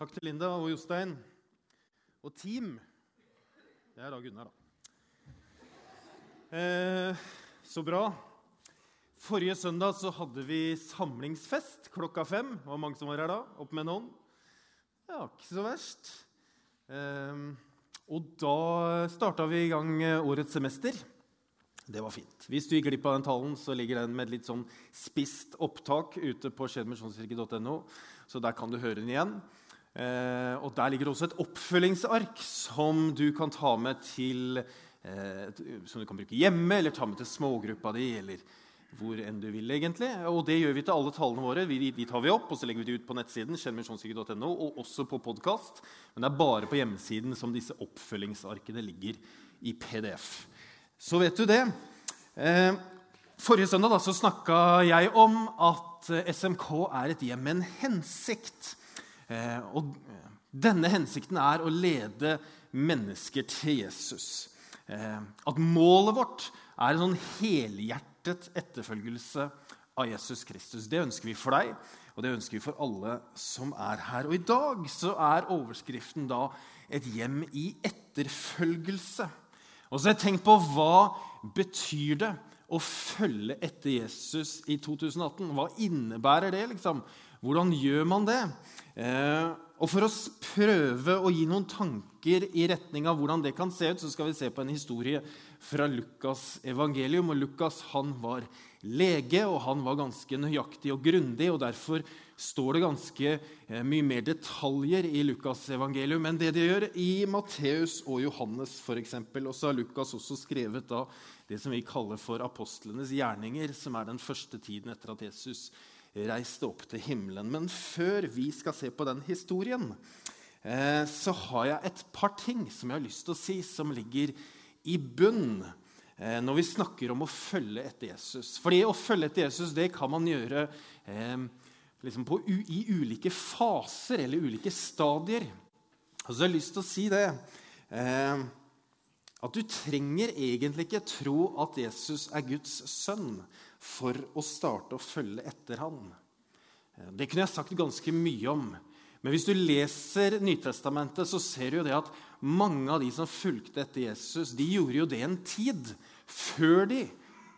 Takk til Linda og Jostein. Og team. Det er da Gunnar, da. Eh, så bra. Forrige søndag så hadde vi samlingsfest klokka fem. Det var mange som var her da. Opp med en hånd. Ja, ikke så verst. Eh, og da starta vi i gang årets semester. Det var fint. Hvis du gikk glipp av den talen, så ligger den med litt sånn spisst opptak ute på skjedmisjonskirke.no, så der kan du høre den igjen. Eh, og Der ligger det også et oppfølgingsark som du kan ta med til eh, som du kan bruke hjemme, eller ta med til smågruppa di, eller hvor enn du vil. egentlig. Og Det gjør vi til alle talene våre. Vi, de tar vi opp, og så legger vi de ut på nettsiden, .no, og også på podkast. Men det er bare på hjemmesiden som disse oppfølgingsarkene ligger i PDF. Så vet du det. Eh, forrige søndag da, snakka jeg om at SMK er et hjem med en hensikt. Eh, og denne hensikten er å lede mennesker til Jesus. At målet vårt er en sånn helhjertet etterfølgelse av Jesus Kristus. Det ønsker vi for deg, og det ønsker vi for alle som er her. Og i dag så er overskriften da 'Et hjem i etterfølgelse'. Og så har jeg tenkt på hva betyr det å følge etter Jesus i 2018? Hva innebærer det? liksom? Hvordan gjør man det? Eh, og For å prøve å gi noen tanker i retning av hvordan det kan se ut, så skal vi se på en historie fra Lukas' evangelium. Og Lukas han var lege, og han var ganske nøyaktig og grundig. og Derfor står det ganske eh, mye mer detaljer i Lukas' evangelium enn det det gjør i Matteus og Johannes f.eks. Og så har Lukas også skrevet da det som vi kaller for apostlenes gjerninger, som er den første tiden etter at Jesus reiste opp til himmelen. Men før vi skal se på den historien, eh, så har jeg et par ting som jeg har lyst til å si, som ligger i bunn eh, når vi snakker om å følge etter Jesus. Fordi å følge etter Jesus det kan man gjøre eh, liksom på, i ulike faser eller ulike stadier. Og så har jeg lyst til å si det at du trenger egentlig ikke tro at Jesus er Guds sønn for å starte å følge etter han. Det kunne jeg sagt ganske mye om. Men hvis du leser Nytestamentet, så ser du jo det at mange av de som fulgte etter Jesus, de gjorde jo det en tid før de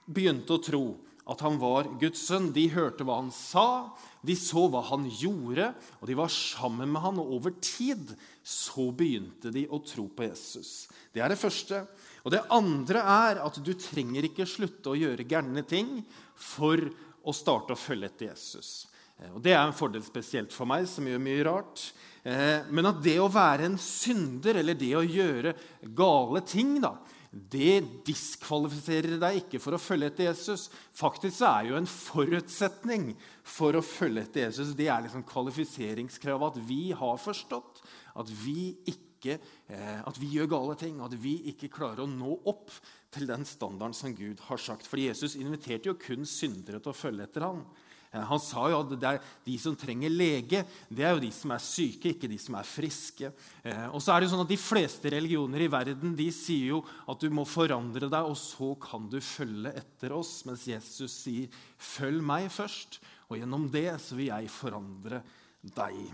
begynte å tro at han var Guds sønn. De hørte hva han sa, de så hva han gjorde, og de var sammen med han. Og over tid så begynte de å tro på Jesus. Det er det første. Og det andre er at du trenger ikke slutte å gjøre gærne ting for å starte å følge etter Jesus. Eh, og Det er en fordel spesielt for meg, som gjør mye rart. Eh, men at det å være en synder, eller det å gjøre gale ting, da, det diskvalifiserer deg ikke for å følge etter Jesus. Faktisk så er jo en forutsetning for å følge etter Jesus det er liksom kvalifiseringskravet at vi har forstått at vi, ikke, eh, at vi gjør gale ting, at vi ikke klarer å nå opp til den standarden som Gud har sagt. For Jesus inviterte jo kun syndere til å følge etter ham. Eh, han sa jo at det er de som trenger lege, det er jo de som er syke, ikke de som er friske. Eh, og så er det jo sånn at De fleste religioner i verden de sier jo at du må forandre deg, og så kan du følge etter oss. Mens Jesus sier, 'Følg meg først', og gjennom det så vil jeg forandre deg.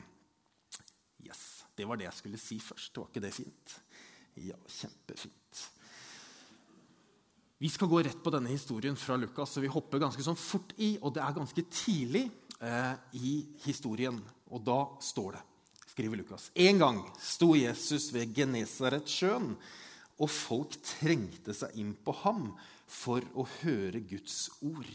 Yes, Det var det jeg skulle si først. Var ikke det fint? Ja, kjempefint. Vi skal gå rett på denne historien fra Lukas, så vi hopper ganske sånn fort i. Og det er ganske tidlig eh, i historien. Og da står det, skriver Lukas En gang sto Jesus ved Genesaretsjøen, og folk trengte seg inn på ham for å høre Guds ord.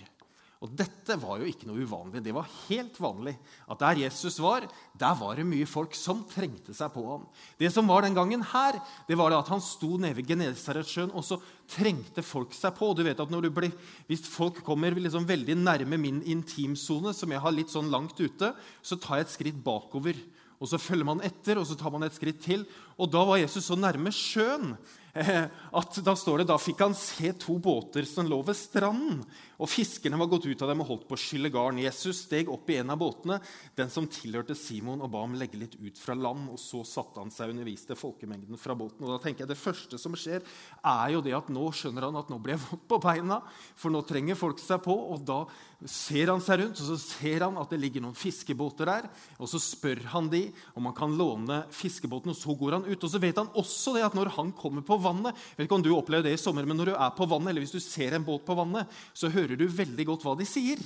Og dette var jo ikke noe uvanlig. Det var helt vanlig at der Jesus var, der var det mye folk som trengte seg på ham. Det som var den gangen her, det var at han sto nede ved Genesaretsjøen, og så trengte folk seg på. Du vet at blir, Hvis folk kommer liksom veldig nærme min intimsone, som jeg har litt sånn langt ute, så tar jeg et skritt bakover. Og Så følger man etter, og så tar man et skritt til. Og Da var Jesus så nærme sjøen Eh, at da står det da fikk han se to båter som lå ved stranden. Og fiskerne var gått ut av dem og holdt på å skylle garn. Jesus steg opp i en av båtene, den som tilhørte Simon, og ba ham legge litt ut fra land. og Så satte han seg og underviste folkemengden fra båten. Og da tenker jeg Det første som skjer, er jo det at nå skjønner han at nå blir jeg vått på beina. For nå trenger folk seg på. Og da ser han seg rundt, og så ser han at det ligger noen fiskebåter der. Og så spør han de om han kan låne fiskebåten, og så går han ut. Og så vet han også det at når han kommer på vannet jeg vet ikke om du opplever det i sommer, men Når du er på vannet, eller hvis du ser en båt på vannet, så hører du veldig godt hva de sier.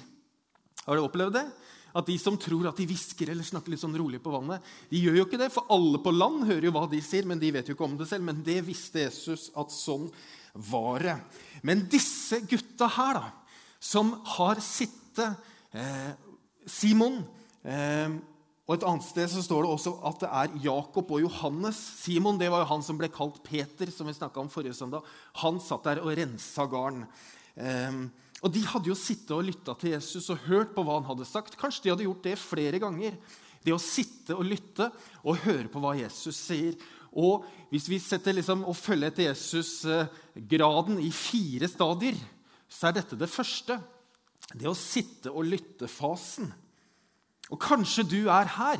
Har du opplevd det? At de som tror at de hvisker eller snakker litt sånn rolig på vannet, de gjør jo ikke det. For alle på land hører jo hva de sier, men de vet jo ikke om det selv. Men det visste Jesus at sånn var det. Men disse gutta her, da, som har sittet eh, Simon eh, og Et annet sted så står det også at det er Jakob og Johannes. Simon det var jo han som ble kalt Peter, som vi om forrige søndag. Han satt der og rensa garn. Eh, og De hadde jo sittet og lytta til Jesus og hørt på hva han hadde sagt. Kanskje de hadde gjort det flere ganger. Det å sitte og lytte og høre på hva Jesus sier. Og Hvis vi setter liksom, og følger etter Jesus-graden eh, i fire stadier, så er dette det første. Det å sitte og lytte-fasen. Og kanskje du er her,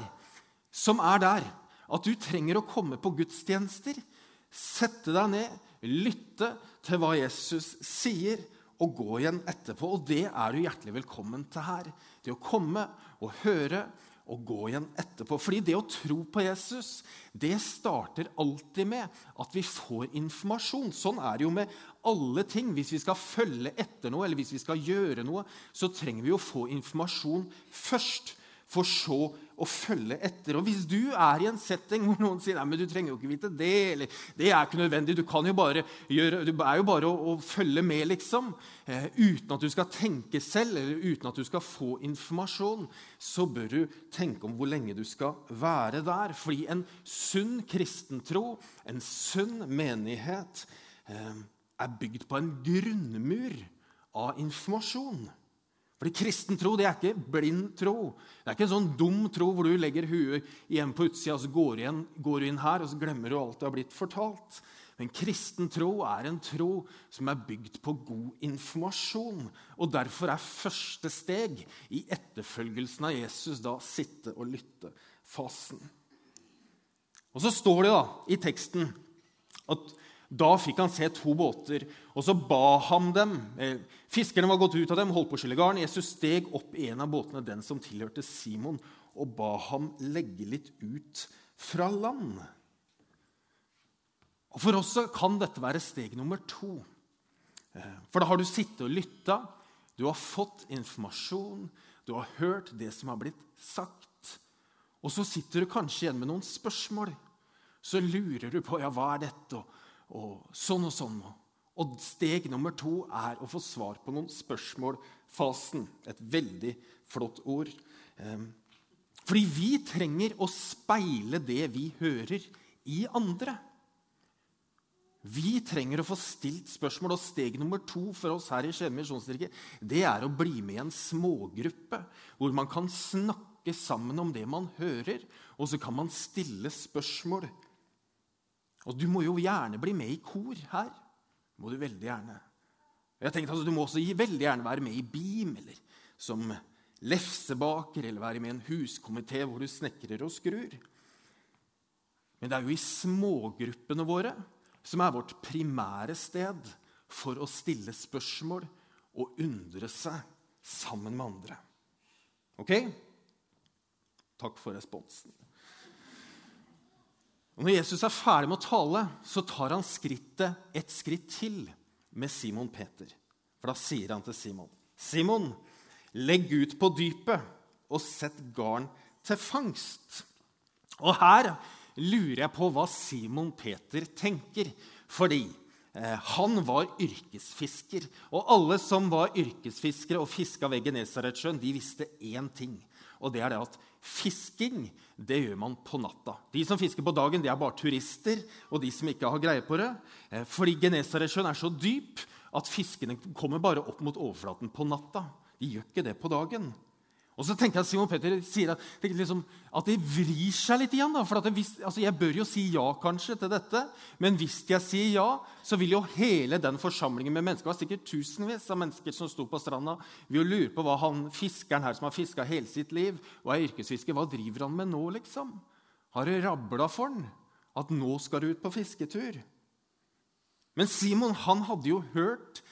som er der, at du trenger å komme på gudstjenester. Sette deg ned, lytte til hva Jesus sier, og gå igjen etterpå. Og det er du hjertelig velkommen til her. Det å komme og høre og gå igjen etterpå. Fordi det å tro på Jesus det starter alltid med at vi får informasjon. Sånn er det jo med alle ting. Hvis vi skal følge etter noe, eller hvis vi skal gjøre noe, så trenger vi å få informasjon først for så å følge etter. Og Hvis du er i en setting hvor noen sier nei, men du trenger jo ikke vite det, eller det er ikke nødvendig, du kan jo bare gjøre, det er jo bare å, å følge med, liksom, eh, uten at du skal tenke selv, eller uten at du skal få informasjon, så bør du tenke om hvor lenge du skal være der. Fordi en sunn kristentro, en sunn menighet, eh, er bygd på en grunnmur av informasjon. Fordi kristen tro det er ikke blind tro. Det er ikke en sånn dum tro hvor du legger huet igjen på utsida og så går, igjen, går du inn her og så glemmer du alt det har blitt fortalt. Men kristen tro er en tro som er bygd på god informasjon. Og Derfor er første steg i etterfølgelsen av Jesus da sitte og lytte-fasen. Og Så står det da i teksten at da fikk han se to båter, og så ba han dem. Eh, fiskerne var gått ut av dem, holdt på å skylle garn. Jesus steg opp i en av båtene, den som tilhørte Simon, og ba ham legge litt ut fra land. Og For oss kan dette være steg nummer to. Eh, for da har du sittet og lytta, du har fått informasjon, du har hørt det som har blitt sagt. Og så sitter du kanskje igjen med noen spørsmål. Så lurer du på ja, hva er dette, og sånn og sånn. Og steg nummer to er å få svar på noen spørsmål. Fasen. Et veldig flott ord. Ehm, fordi vi trenger å speile det vi hører, i andre. Vi trenger å få stilt spørsmål, og steg nummer to for oss her i Skien misjonskirke det er å bli med i en smågruppe hvor man kan snakke sammen om det man hører, og så kan man stille spørsmål. Og du må jo gjerne bli med i kor her. må du veldig gjerne. Jeg tenkte altså, Du må også veldig gjerne være med i BIM eller som lefsebaker eller være med i en huskomité hvor du snekrer og skrur. Men det er jo i smågruppene våre som er vårt primære sted for å stille spørsmål og undre seg sammen med andre. Ok? Takk for responsen. Og Når Jesus er ferdig med å tale, så tar han skrittet et skritt til med Simon Peter. For da sier han til Simon, 'Simon, legg ut på dypet og sett garn til fangst.' Og her lurer jeg på hva Simon Peter tenker. Fordi eh, han var yrkesfisker. Og alle som var yrkesfiskere og fiska ved Genesaretsjøen, de visste én ting. Og det er det at fisking det gjør man på natta. De som fisker på dagen, det er bare turister og de som ikke har greie på det. Eh, fordi Genesaretsjøen er så dyp at fiskene kommer bare opp mot overflaten på natta. De gjør ikke det på dagen. Og så tenker jeg at Simon Petter sier at, liksom, det vrir seg litt igjen. Da, for hvis, altså jeg bør jo si ja kanskje til dette, men hvis jeg sier ja, så vil jo hele den forsamlingen med mennesker, det var sikkert tusenvis av mennesker som sto på stranda, vil jo lure på hva han fiskeren her som har fiska hele sitt liv, og er yrkesfisker, hva driver han med nå, liksom? Har det rabla for han at nå skal du ut på fisketur? Men Simon han hadde jo hørt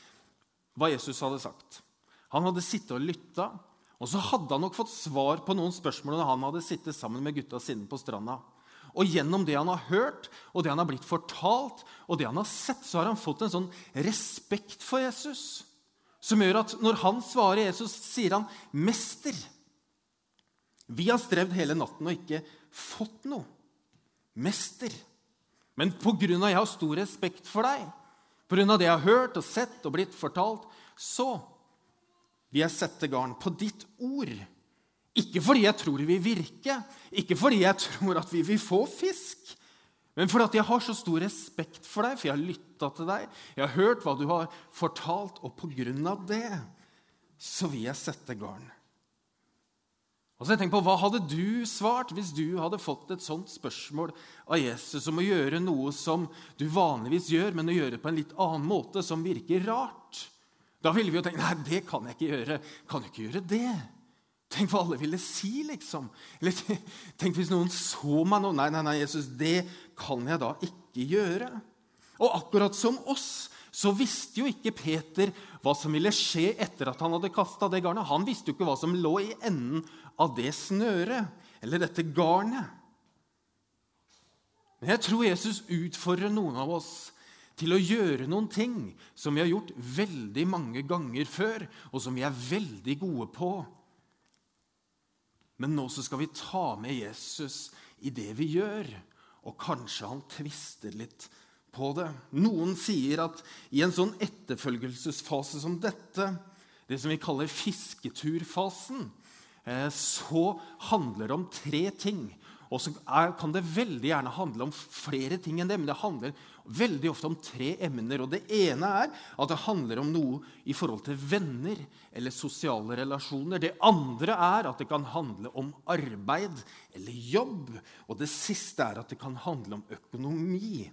hva Jesus hadde sagt. Han hadde sittet og lytta. Og så hadde han nok fått svar på noen spørsmål når han hadde sittet sammen med gutta sine på stranda. Og gjennom det han har hørt, og det han har blitt fortalt, og det han har sett, så har han fått en sånn respekt for Jesus som gjør at når han svarer Jesus, sier han 'Mester'. Vi har strevd hele natten og ikke fått noe. Mester. Men på grunn av jeg har stor respekt for deg, på grunn av det jeg har hørt og sett og blitt fortalt, så vil jeg sette garn på ditt ord. Ikke fordi jeg tror det vil virke, ikke fordi jeg tror at vi vil få fisk, men fordi jeg har så stor respekt for deg, for jeg har lytta til deg, jeg har hørt hva du har fortalt, og på grunn av det så vil jeg sette garn. Og så jeg på, Hva hadde du svart hvis du hadde fått et sånt spørsmål av Jesus om å gjøre noe som du vanligvis gjør, men å gjøre det på en litt annen måte, som virker rart? Da ville vi jo tenkt nei, det kan jeg ikke gjøre. Kan du ikke gjøre det? Tenk hva alle ville si, liksom. Eller tenk hvis noen så meg nå. Nei, nei, nei, Jesus, det kan jeg da ikke gjøre. Og akkurat som oss så visste jo ikke Peter hva som ville skje etter at han hadde kasta det garnet. Han visste jo ikke hva som lå i enden av det snøret, eller dette garnet. Men jeg tror Jesus utfordrer noen av oss til å gjøre noen ting som vi har gjort veldig mange ganger før, og som vi er veldig gode på. Men nå så skal vi ta med Jesus i det vi gjør, og kanskje han tvister litt på det. Noen sier at i en sånn etterfølgelsesfase som dette, det som vi kaller fisketurfasen, eh, så handler det om tre ting. Og så kan det veldig gjerne handle om flere ting enn det, men det handler veldig ofte om tre emner. og Det ene er at det handler om noe i forhold til venner eller sosiale relasjoner. Det andre er at det kan handle om arbeid eller jobb. Og det siste er at det kan handle om økonomi.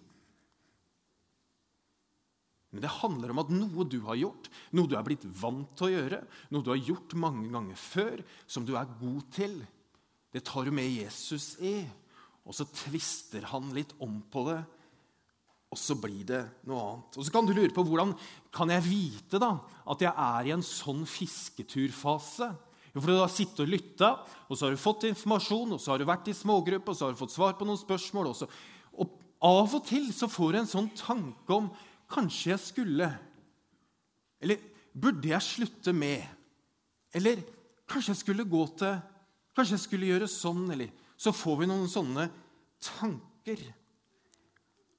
Men det handler om at noe du har gjort, noe du er blitt vant til å gjøre, noe du har gjort mange ganger før, som du er god til, det tar du med Jesus i. Og så tvister han litt om på det og så blir det noe annet. Og Så kan du lure på hvordan kan jeg vite da, at jeg er i en sånn fisketurfase. Jo, for Du har sittet og lytta, og så har du fått informasjon, og så har du vært i smågruppe, og så har du fått svar på noen spørsmål. Også. og Av og til så får du en sånn tanke om kanskje jeg skulle Eller burde jeg slutte med? Eller kanskje jeg skulle gå til Kanskje jeg skulle gjøre sånn? Eller så får vi noen sånne tanker.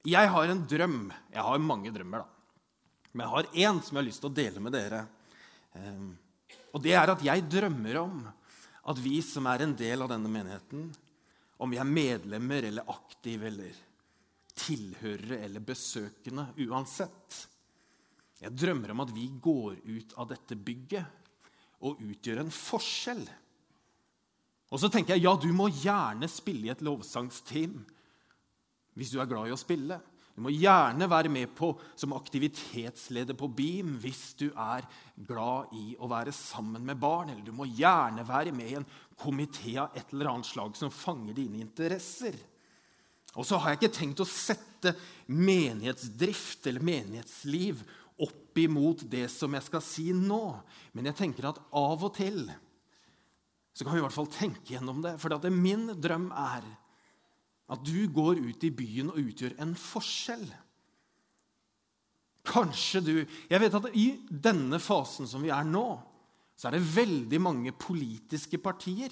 Jeg har en drøm. Jeg har mange drømmer, da. Men jeg har én som jeg har lyst til å dele med dere. Ehm, og det er at jeg drømmer om at vi som er en del av denne menigheten, om vi er medlemmer eller aktive eller tilhørere eller besøkende, uansett Jeg drømmer om at vi går ut av dette bygget og utgjør en forskjell. Og så tenker jeg ja, du må gjerne spille i et lovsangsteam hvis du er glad i å spille. Du må gjerne være med på som aktivitetsleder på BEAM hvis du er glad i å være sammen med barn. Eller du må gjerne være med i en komité av et eller annet slag som fanger dine interesser. Og så har jeg ikke tenkt å sette menighetsdrift eller menighetsliv opp imot det som jeg skal si nå. Men jeg tenker at av og til så kan vi i hvert fall tenke gjennom det. For min drøm er at du går ut i byen og utgjør en forskjell. Kanskje du Jeg vet at i denne fasen som vi er nå, så er det veldig mange politiske partier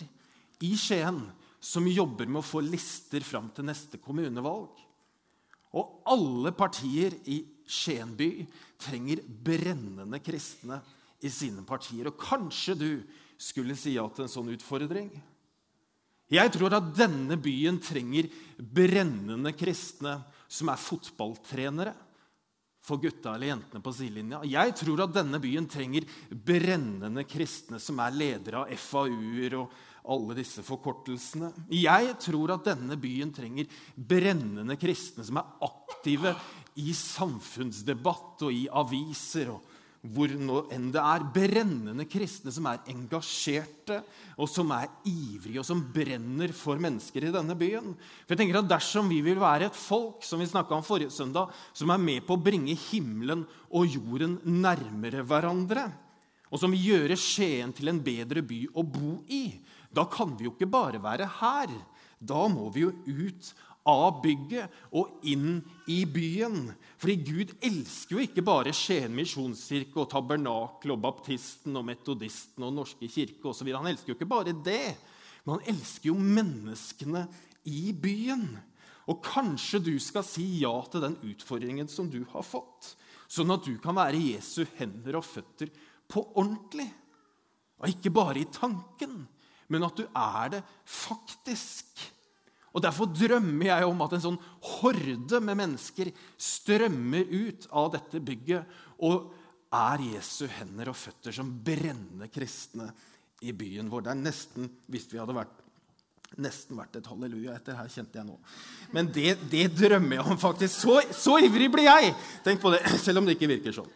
i Skien som jobber med å få lister fram til neste kommunevalg. Og alle partier i Skien by trenger brennende kristne i sine partier. Og kanskje du skulle si ja til en sånn utfordring? Jeg tror at denne byen trenger brennende kristne som er fotballtrenere. for gutta eller jentene på sidelinja. Jeg tror at denne byen trenger brennende kristne som er ledere av FAU-er og alle disse forkortelsene. Jeg tror at denne byen trenger brennende kristne som er aktive i samfunnsdebatt og i aviser. og hvor nå enn det er, brennende kristne som er engasjerte, og som er ivrige, og som brenner for mennesker i denne byen. For jeg tenker at Dersom vi vil være et folk som vi om forrige søndag, som er med på å bringe himmelen og jorden nærmere hverandre, og som vil gjøre Skien til en bedre by å bo i, da kan vi jo ikke bare være her. Da må vi jo ut av bygget og inn i byen. Fordi Gud elsker jo ikke bare Skien misjonskirke og Tabernakel og Baptisten og Metodisten og Norske kirke osv. Han elsker jo ikke bare det, men han elsker jo menneskene i byen. Og kanskje du skal si ja til den utfordringen som du har fått, sånn at du kan være Jesu hender og føtter på ordentlig. Og ikke bare i tanken, men at du er det faktisk. Og Derfor drømmer jeg om at en sånn horde med mennesker strømmer ut av dette bygget og er Jesu hender og føtter som brenner kristne i byen vår. Det er nesten, hvis vi hadde vært nesten vært et halleluja etter her, kjente jeg nå. Men det, det drømmer jeg om, faktisk. Så, så, ivrig blir jeg! Tenk på det, selv om det ikke virker sånn.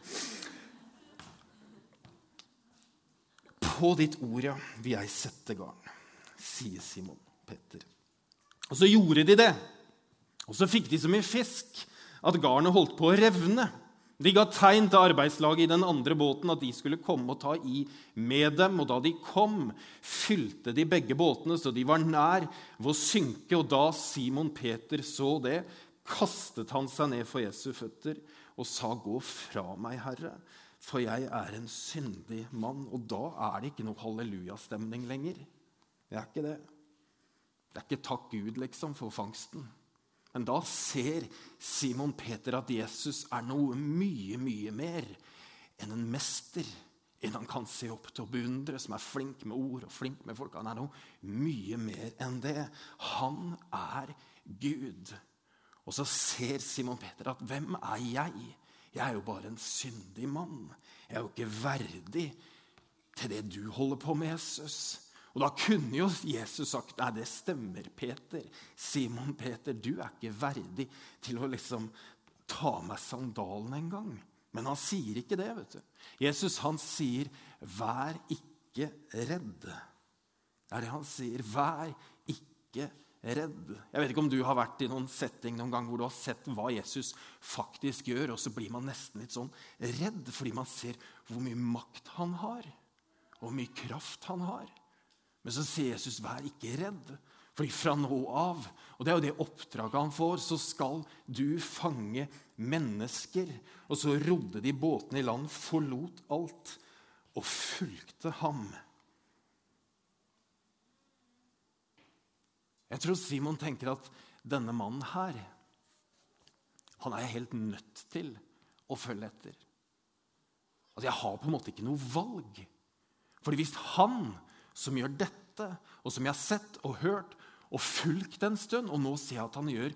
På ditt ord, ja, vil jeg sette garn, sier Simon Petter. Og så gjorde de det. Og så fikk de så mye fisk at garnet holdt på å revne. De ga tegn til arbeidslaget i den andre båten at de skulle komme og ta i med dem. Og da de kom, fylte de begge båtene så de var nær ved å synke. Og da Simon Peter så det, kastet han seg ned for Jesu føtter og sa, 'Gå fra meg, Herre, for jeg er en syndig mann.' Og da er det ikke noe hallelujastemning lenger. Det er ikke det. Det er ikke takk Gud liksom for fangsten. Men da ser Simon Peter at Jesus er noe mye, mye mer enn en mester. En han kan se opp til og beundre, som er flink med ord og flink med folk. Han er noe mye mer enn det. Han er Gud. Og så ser Simon Peter at hvem er jeg? Jeg er jo bare en syndig mann. Jeg er jo ikke verdig til det du holder på med, Jesus. Og Da kunne jo Jesus sagt nei, det stemmer, Peter. Simon Peter, du er ikke verdig til å liksom ta med sandalen engang. Men han sier ikke det. vet du. Jesus han sier, 'Vær ikke redd'. Det er det han sier. Vær ikke redd. Jeg vet ikke om du har vært i noen setting noen gang hvor du har sett hva Jesus faktisk gjør, og så blir man nesten litt sånn redd fordi man ser hvor mye makt han har, og hvor mye kraft han har. Men så sier Jesus, 'Vær ikke redd'. Fordi fra nå av, og det er jo det oppdraget han får, så skal du fange mennesker. Og så rodde de båtene i land, forlot alt og fulgte ham. Jeg tror Simon tenker at denne mannen her, han er jeg helt nødt til å følge etter. Altså, Jeg har på en måte ikke noe valg. Fordi hvis han som gjør dette, og som jeg har sett og hørt og fulgt en stund, og nå ser jeg at han gjør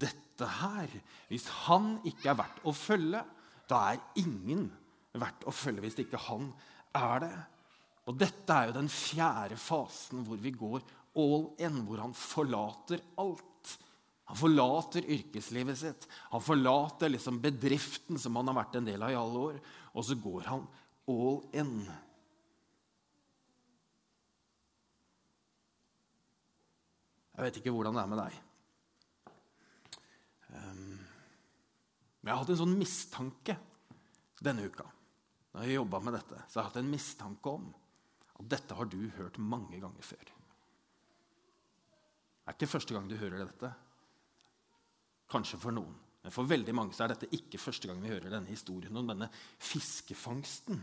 dette her. Hvis han ikke er verdt å følge, da er ingen verdt å følge hvis ikke han er det. Og dette er jo den fjerde fasen hvor vi går all in, hvor han forlater alt. Han forlater yrkeslivet sitt, han forlater liksom bedriften som han har vært en del av i alle år, og så går han all in. Jeg vet ikke hvordan det er med deg. Um, men jeg har hatt en sånn mistanke denne uka når jeg jobba med dette. Så jeg har hatt en mistanke om at dette har du hørt mange ganger før. Det er ikke første gang du hører dette. Kanskje for noen. Men for veldig mange så er dette ikke første gang vi hører denne historien om denne fiskefangsten.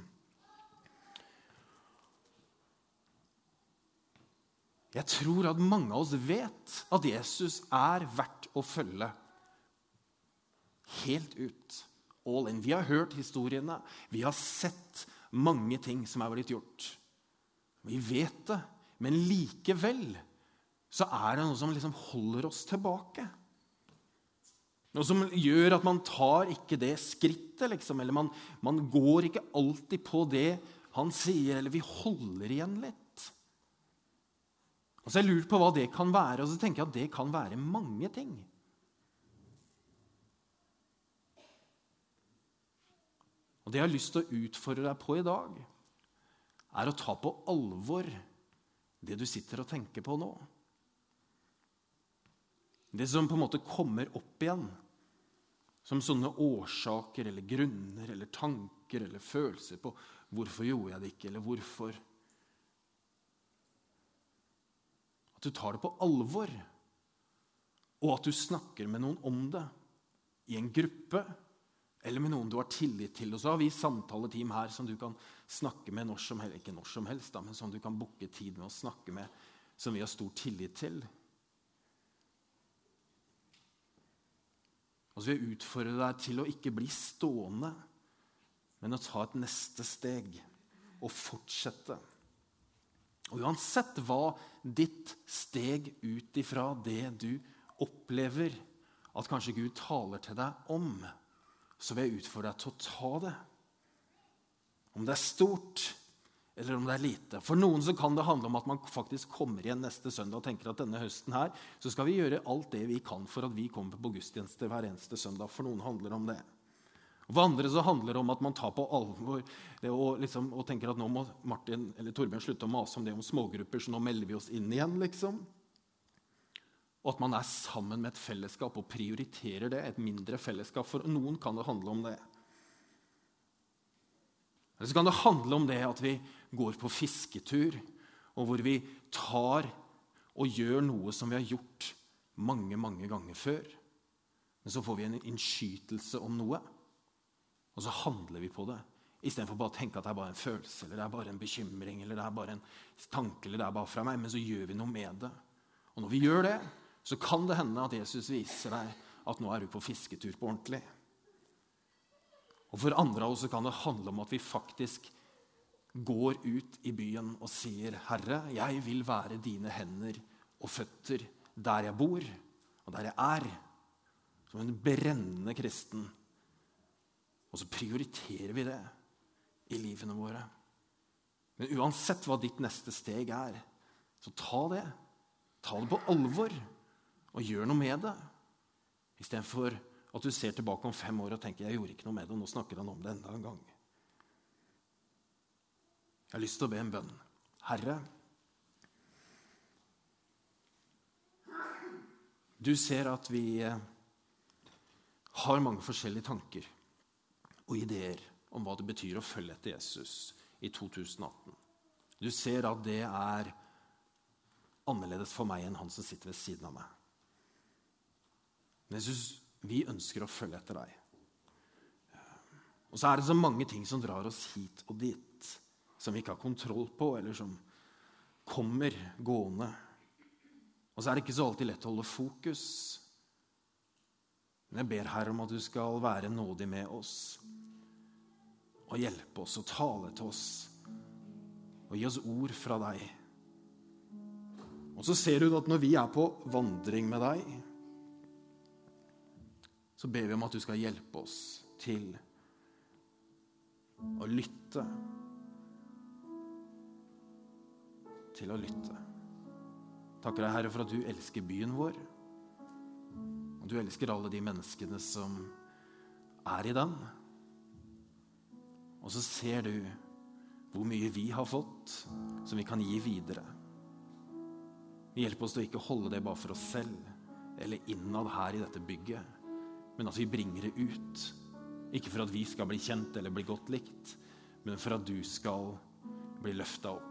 Jeg tror at mange av oss vet at Jesus er verdt å følge helt ut. All in. Vi har hørt historiene, vi har sett mange ting som er blitt gjort. Vi vet det, men likevel så er det noe som liksom holder oss tilbake. Noe som gjør at man tar ikke det skrittet, liksom, eller man, man går ikke alltid på det han sier, eller vi holder igjen litt. Og så har jeg lurt på hva det kan være, og så tenker jeg at det kan være mange ting. Og Det jeg har lyst til å utfordre deg på i dag, er å ta på alvor det du sitter og tenker på nå. Det som på en måte kommer opp igjen som sånne årsaker eller grunner eller tanker eller følelser på hvorfor gjorde jeg det ikke, eller hvorfor. At du tar det på alvor, og at du snakker med noen om det. I en gruppe eller med noen du har tillit til. Og så har vi samtaleteam her som du kan snakke med når som helst, ikke når som helst, da, men som du kan booke tid med å snakke med, som vi har stor tillit til. Og så vil jeg utfordre deg til å ikke bli stående, men å ta et neste steg og fortsette. Og uansett hva ditt steg ut ifra det du opplever at kanskje Gud taler til deg om, så vil jeg utfordre deg til å ta det. Om det er stort, eller om det er lite. For noen så kan det handle om at man faktisk kommer igjen neste søndag og tenker at denne høsten her, så skal vi gjøre alt det vi kan for at vi kommer på gudstjeneste hver eneste søndag. For noen handler det om det. For andre så handler det om at man tar på alvor og, liksom, og tenker at nå må Martin eller Torbjørn slutte å mase om det om smågrupper, så nå melder vi oss inn igjen. liksom og at man er sammen med et fellesskap og prioriterer det, et mindre fellesskap. For noen kan det handle om det. Eller så kan det handle om det at vi går på fisketur, og hvor vi tar og gjør noe som vi har gjort mange, mange ganger før. Men så får vi en innskytelse om noe, og så handler vi på det. Istedenfor bare å tenke at det er bare en følelse eller det er bare en bekymring eller det er bare en tanke eller det er bare fra meg. Men så gjør vi noe med det. Og når vi gjør det, så kan det hende at Jesus viser deg at nå er du på fisketur på ordentlig. Og For andre av oss kan det handle om at vi faktisk går ut i byen og sier, 'Herre, jeg vil være dine hender og føtter der jeg bor og der jeg er', som en brennende kristen. Og så prioriterer vi det i livene våre. Men uansett hva ditt neste steg er, så ta det. Ta det på alvor og gjør noe med det. Istedenfor at du ser tilbake om fem år og tenker jeg gjorde ikke noe med det, og nå snakker han om det enda en gang. Jeg har lyst til å be en bønn. Herre, du ser at vi eh, har mange forskjellige tanker og ideer om hva det betyr å følge etter Jesus i 2018. Du ser at det er annerledes for meg enn han som sitter ved siden av meg. Men Jesus, vi ønsker å følge etter deg. Og så er det så mange ting som drar oss hit og dit, som vi ikke har kontroll på, eller som kommer gående. Og så er det ikke så alltid lett å holde fokus. Men jeg ber Herre om at du skal være nådig med oss og hjelpe oss og tale til oss og gi oss ord fra deg. Og så ser du at når vi er på vandring med deg, så ber vi om at du skal hjelpe oss til å lytte. Til å lytte. Takker deg, Herre, for at du elsker byen vår. Du elsker alle de menneskene som er i den. Og så ser du hvor mye vi har fått, som vi kan gi videre. Hjelp oss til å ikke holde det bare for oss selv eller innad her i dette bygget men at vi bringer det ut. Ikke for at vi skal bli kjent eller bli godt likt, men for at du skal bli løfta opp.